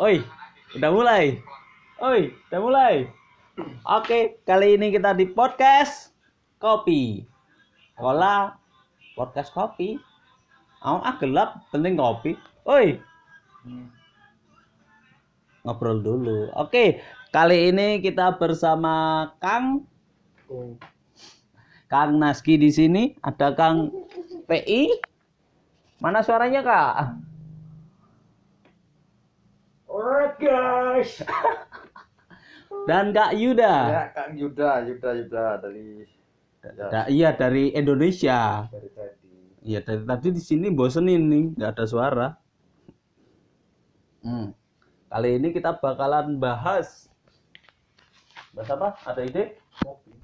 Oi, udah mulai. Oi, udah mulai. Oke, kali ini kita di podcast kopi. Kola podcast kopi. Aku ah gelap, penting kopi. Oi. Ngobrol dulu. Oke, kali ini kita bersama Kang Kang Naski di sini, ada Kang PI. Mana suaranya, Kak? Alright guys. Dan Kak Yuda. Ya Kang Yuda, Yuda, Yuda dari ya, Da- iya dari Indonesia. dari tadi. Iya dari tadi di sini bosenin nih, nggak ada suara. Hmm. Kali ini kita bakalan bahas bahas apa? Ada ide? Kopi.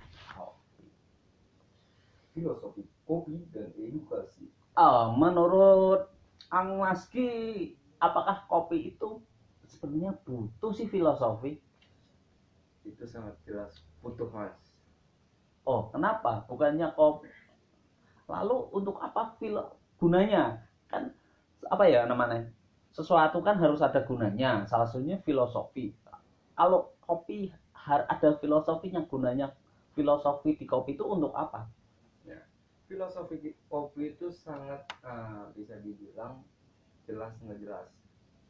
Filosofi kopi dan edukasi. Ah, menurut Ang Maski, apakah kopi itu sebenarnya butuh sih filosofi? Itu sangat jelas butuh mas. Oh, kenapa? Bukannya kopi. Lalu untuk apa filo gunanya? Kan apa ya namanya? Sesuatu kan harus ada gunanya. Salah satunya filosofi. Kalau kopi har- ada filosofinya gunanya filosofi di kopi itu untuk apa? Filosofi kopi itu sangat ah, bisa dibilang jelas nggak jelas.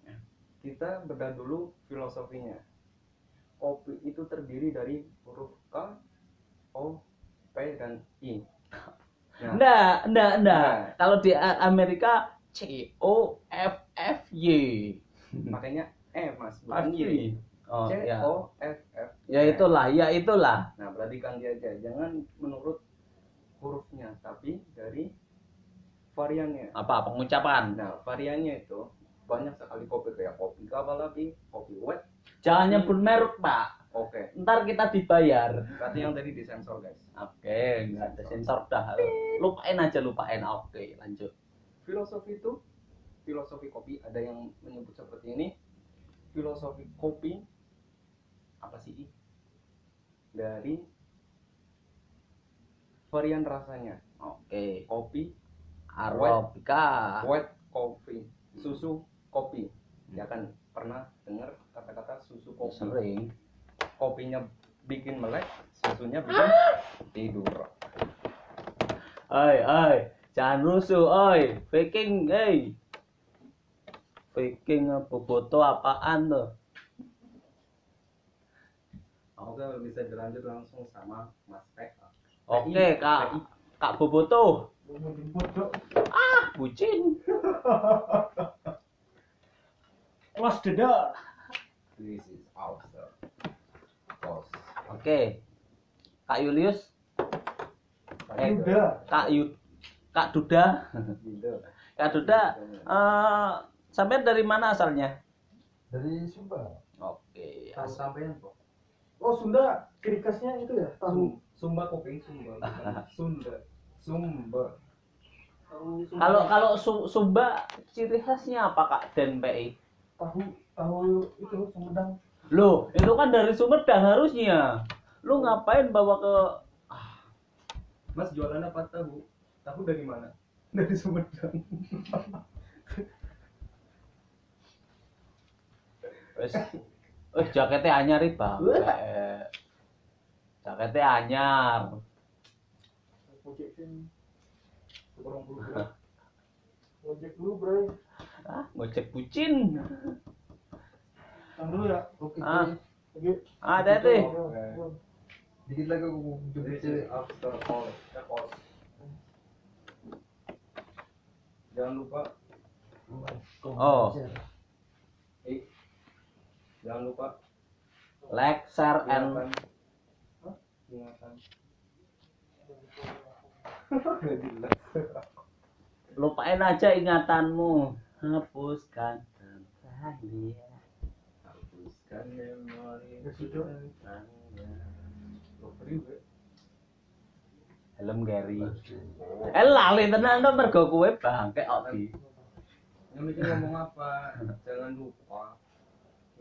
Ya. Kita bedah dulu filosofinya. Kopi itu terdiri dari huruf K, O, P dan I. Nah, Enggak, enggak, enggak. Nah. Kalau di Amerika C O F F Y. makanya E mas, bukan Y. Oh, C ya. O F F. Ya itulah, ya itulah. Nah, perhatikan dia aja. Jangan menurut hurufnya, tapi dari variannya. Apa pengucapan? Nah, variannya itu banyak sekali kopi kayak kopi kapal api, kopi wet. Jangan nyebut merek, Pak. Oke, Ntar kita dibayar. berarti yang tadi disensor guys. Oke, nggak ada sensor dah. Lupain aja, lupain. Oke, lanjut. Filosofi itu, filosofi kopi ada yang menyebut seperti ini. Filosofi kopi apa sih? Dari varian rasanya. Oke, Kopi, Arabica. wet kopi, susu kopi. Ya kan pernah dengar kata-kata susu kopi. Sering. Kopinya bikin melek, susunya bikin tidur. Oi, oi, jangan rusuh, oi. Faking, hey. Faking apa foto apaan tuh? Oke, bisa dilanjut langsung sama Mas. Oke, Kak. Kak Boboto. Ah, bucin. Close the door. This is awesome. Boss. Oke. Kak Julius, Eh, Yuda. Kak Yu Kak Duda. Kak Duda, eh sampai dari mana asalnya? Dari Sumba. Oke. Tahu sampean kok. Oh Sunda, ciri khasnya itu ya tahu. Sum, Sumba kopi Sumba. Sunda. Sumba. Kalau kalau Su- Sumba ciri khasnya apa Kak Dan PI? Tahu tahu itu Sumedang. Loh, itu kan dari Sumedang harusnya. Lu ngapain bawa ke Mas jualan apa tahu? Tahu dari mana? Dari Sumedang. wes eh jaketnya anyar iki, Bang. Jaketnya anyar. Ojek bulu. Ojek dulu, Bro. Ah, ngojek bucin. Tang dulu ya. Oke. Ah. Ah, hati-hati. Dikit lagi aku is after all. Jangan lupa, Oh. eh, jangan lupa Like, share, and? Ingatan. lupain aja ingatanmu. Hapuskan kembali. Hapuskan memori Ya tentangnya. Ya? Helm Gary. Eh lali tenan to mergo kowe bangke Obi. Yang mikir ngomong apa? Jangan lupa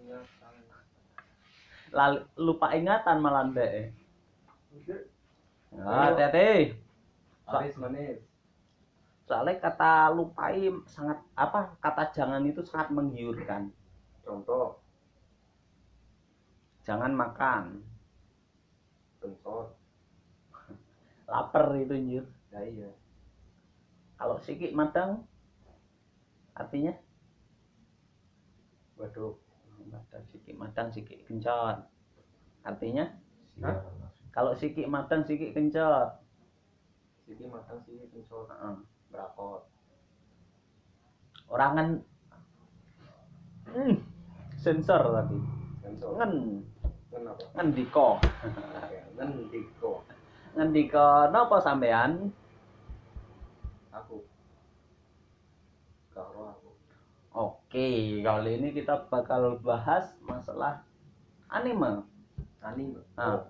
ingatan. Lali, lupa ingatan malah ndek. Ah, hati-hati. Manis manis. Soalnya kata lupai sangat apa kata jangan itu sangat menggiurkan. contoh. Jangan makan. Kencot lapar itu anjir ya iya. Kalau sikik madang artinya? Waduh. Madang sikik madang sikik kencot. Artinya? Kalau sikik madang sikik kencot. Sini matang sini kencot. Heeh. berakot orang kan hmm, sensor tadi. Sensor. Ngen. Kenapa ngendiko Oke, ngendiko ngendiko napa sampean? Aku. Karo aku. Oke kali ini kita bakal bahas masalah anime. Anime. Nah.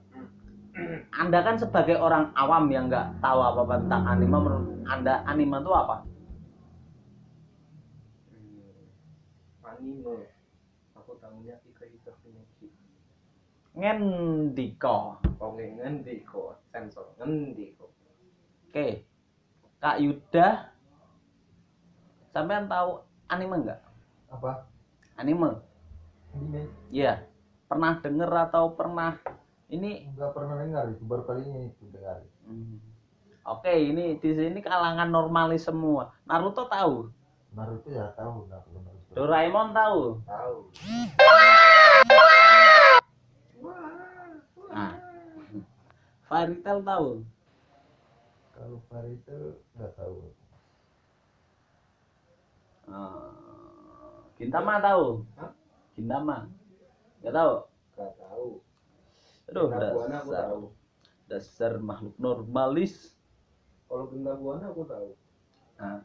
anda kan sebagai orang awam yang nggak tahu apa apa tentang anime menurut anda anime itu apa anime. Aku tahunya Ika Ika Shinichi ngendiko oke ngendiko sensor ngendiko oke. Kak Yuda. Sampean tahu anime nggak? Apa? Anime. Ini Iya. Pernah denger atau pernah ini? Nggak pernah dengar itu. Baru kali ini itu dengar. Hmm. Oke, ini di sini kalangan normalis semua. Naruto tahu, Naruto ya tahu kalau Naruto Doraemon tahu. tahu Nah, Fairy Tail tahu. kalau Naruto nggak tahu Eh, Gintama tahu. Hah? Gintama. Gak tahu. gak tahu Aduh, Buana aku dasar, tahu dasar makhluk normalis. kalau buana aku tahu Nah,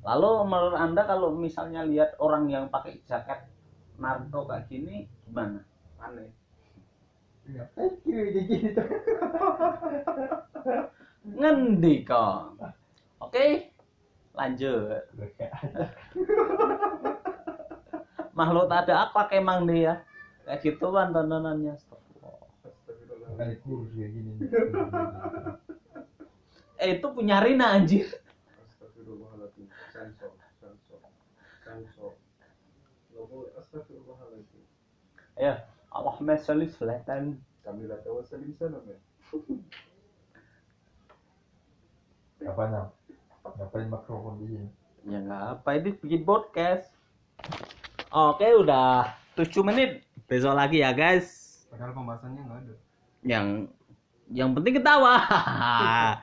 lalu menurut anda kalau misalnya lihat orang yang pakai jaket Naruto kayak gini gimana? aneh kayak gini tuh Ngendika. Oke, lanjut. Makhluk tak ada apa emang dia. Kayak gitu kan tontonannya. Astagfirullah. Eh itu punya Rina anjir. Astagfirullahaladzim sensor sensor sensor Nggak boleh astagfirullahaladzim Ya, Allahumma sholli selatan. kami lah tahu salim salam ya apa ngapain mikrofon di sini Ya nggak apa ini bikin podcast. Oke, udah 7 menit. Besok lagi ya, guys. padahal pembahasannya nggak ada Yang yang penting ketawa.